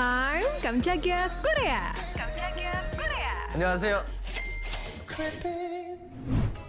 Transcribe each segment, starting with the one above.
time jaga Korea. Kamchagia Korea.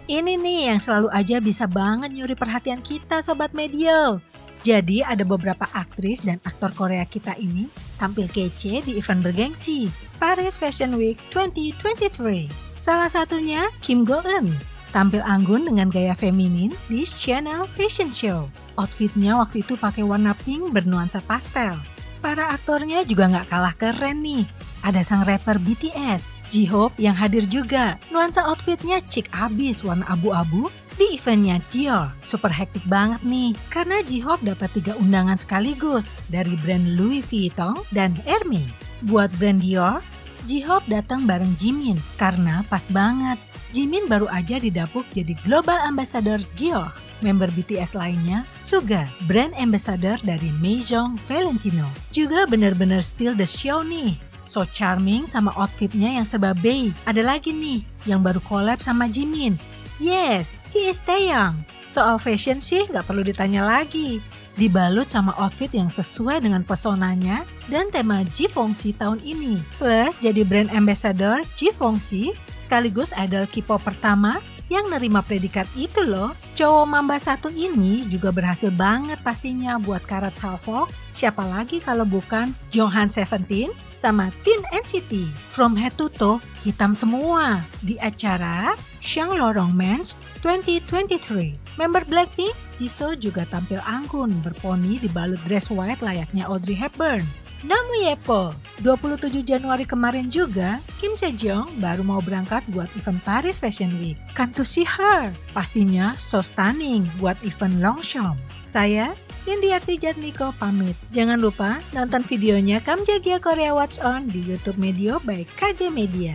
Ini nih yang selalu aja bisa banget nyuri perhatian kita sobat media. Jadi ada beberapa aktris dan aktor Korea kita ini tampil kece di event bergengsi Paris Fashion Week 2023. Salah satunya Kim Go Eun tampil anggun dengan gaya feminin di Chanel Fashion Show. Outfitnya waktu itu pakai warna pink bernuansa pastel. Para aktornya juga nggak kalah keren nih. Ada sang rapper BTS, J-Hope yang hadir juga. Nuansa outfitnya chic abis warna abu-abu di eventnya Dior. Super hektik banget nih, karena J-Hope dapat tiga undangan sekaligus dari brand Louis Vuitton dan Hermes. Buat brand Dior, J-Hope datang bareng Jimin karena pas banget. Jimin baru aja didapuk jadi Global Ambassador Dior. Member BTS lainnya, Suga, brand ambassador dari Maison Valentino. Juga bener-bener steal the show nih. So charming sama outfitnya yang serba beige. Ada lagi nih yang baru collab sama Jimin. Yes, he is Taeyang. Soal fashion sih nggak perlu ditanya lagi. Dibalut sama outfit yang sesuai dengan pesonanya dan tema G-Fongsi tahun ini. Plus jadi brand ambassador G-Fongsi sekaligus idol K-pop pertama yang nerima predikat itu loh. Cowok Mamba satu ini juga berhasil banget pastinya buat Karat Salvo. Siapa lagi kalau bukan Jonghan Seventeen sama Teen NCT. From head to toe, hitam semua. Di acara Shanglo Romance 2023. Member Blackpink, Jisoo juga tampil anggun berponi dibalut dress white layaknya Audrey Hepburn. Namu Yepo, 27 Januari kemarin juga, Kim Sejong baru mau berangkat buat event Paris Fashion Week. Kan to see her. Pastinya so stunning buat event Longchamp. Saya, Nindiarti Jatmiko pamit. Jangan lupa nonton videonya Kam Jagia Korea Watch On di YouTube Medio by KG Media.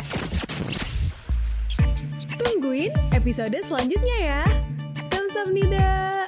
Tungguin episode selanjutnya ya. Kamsahamnida.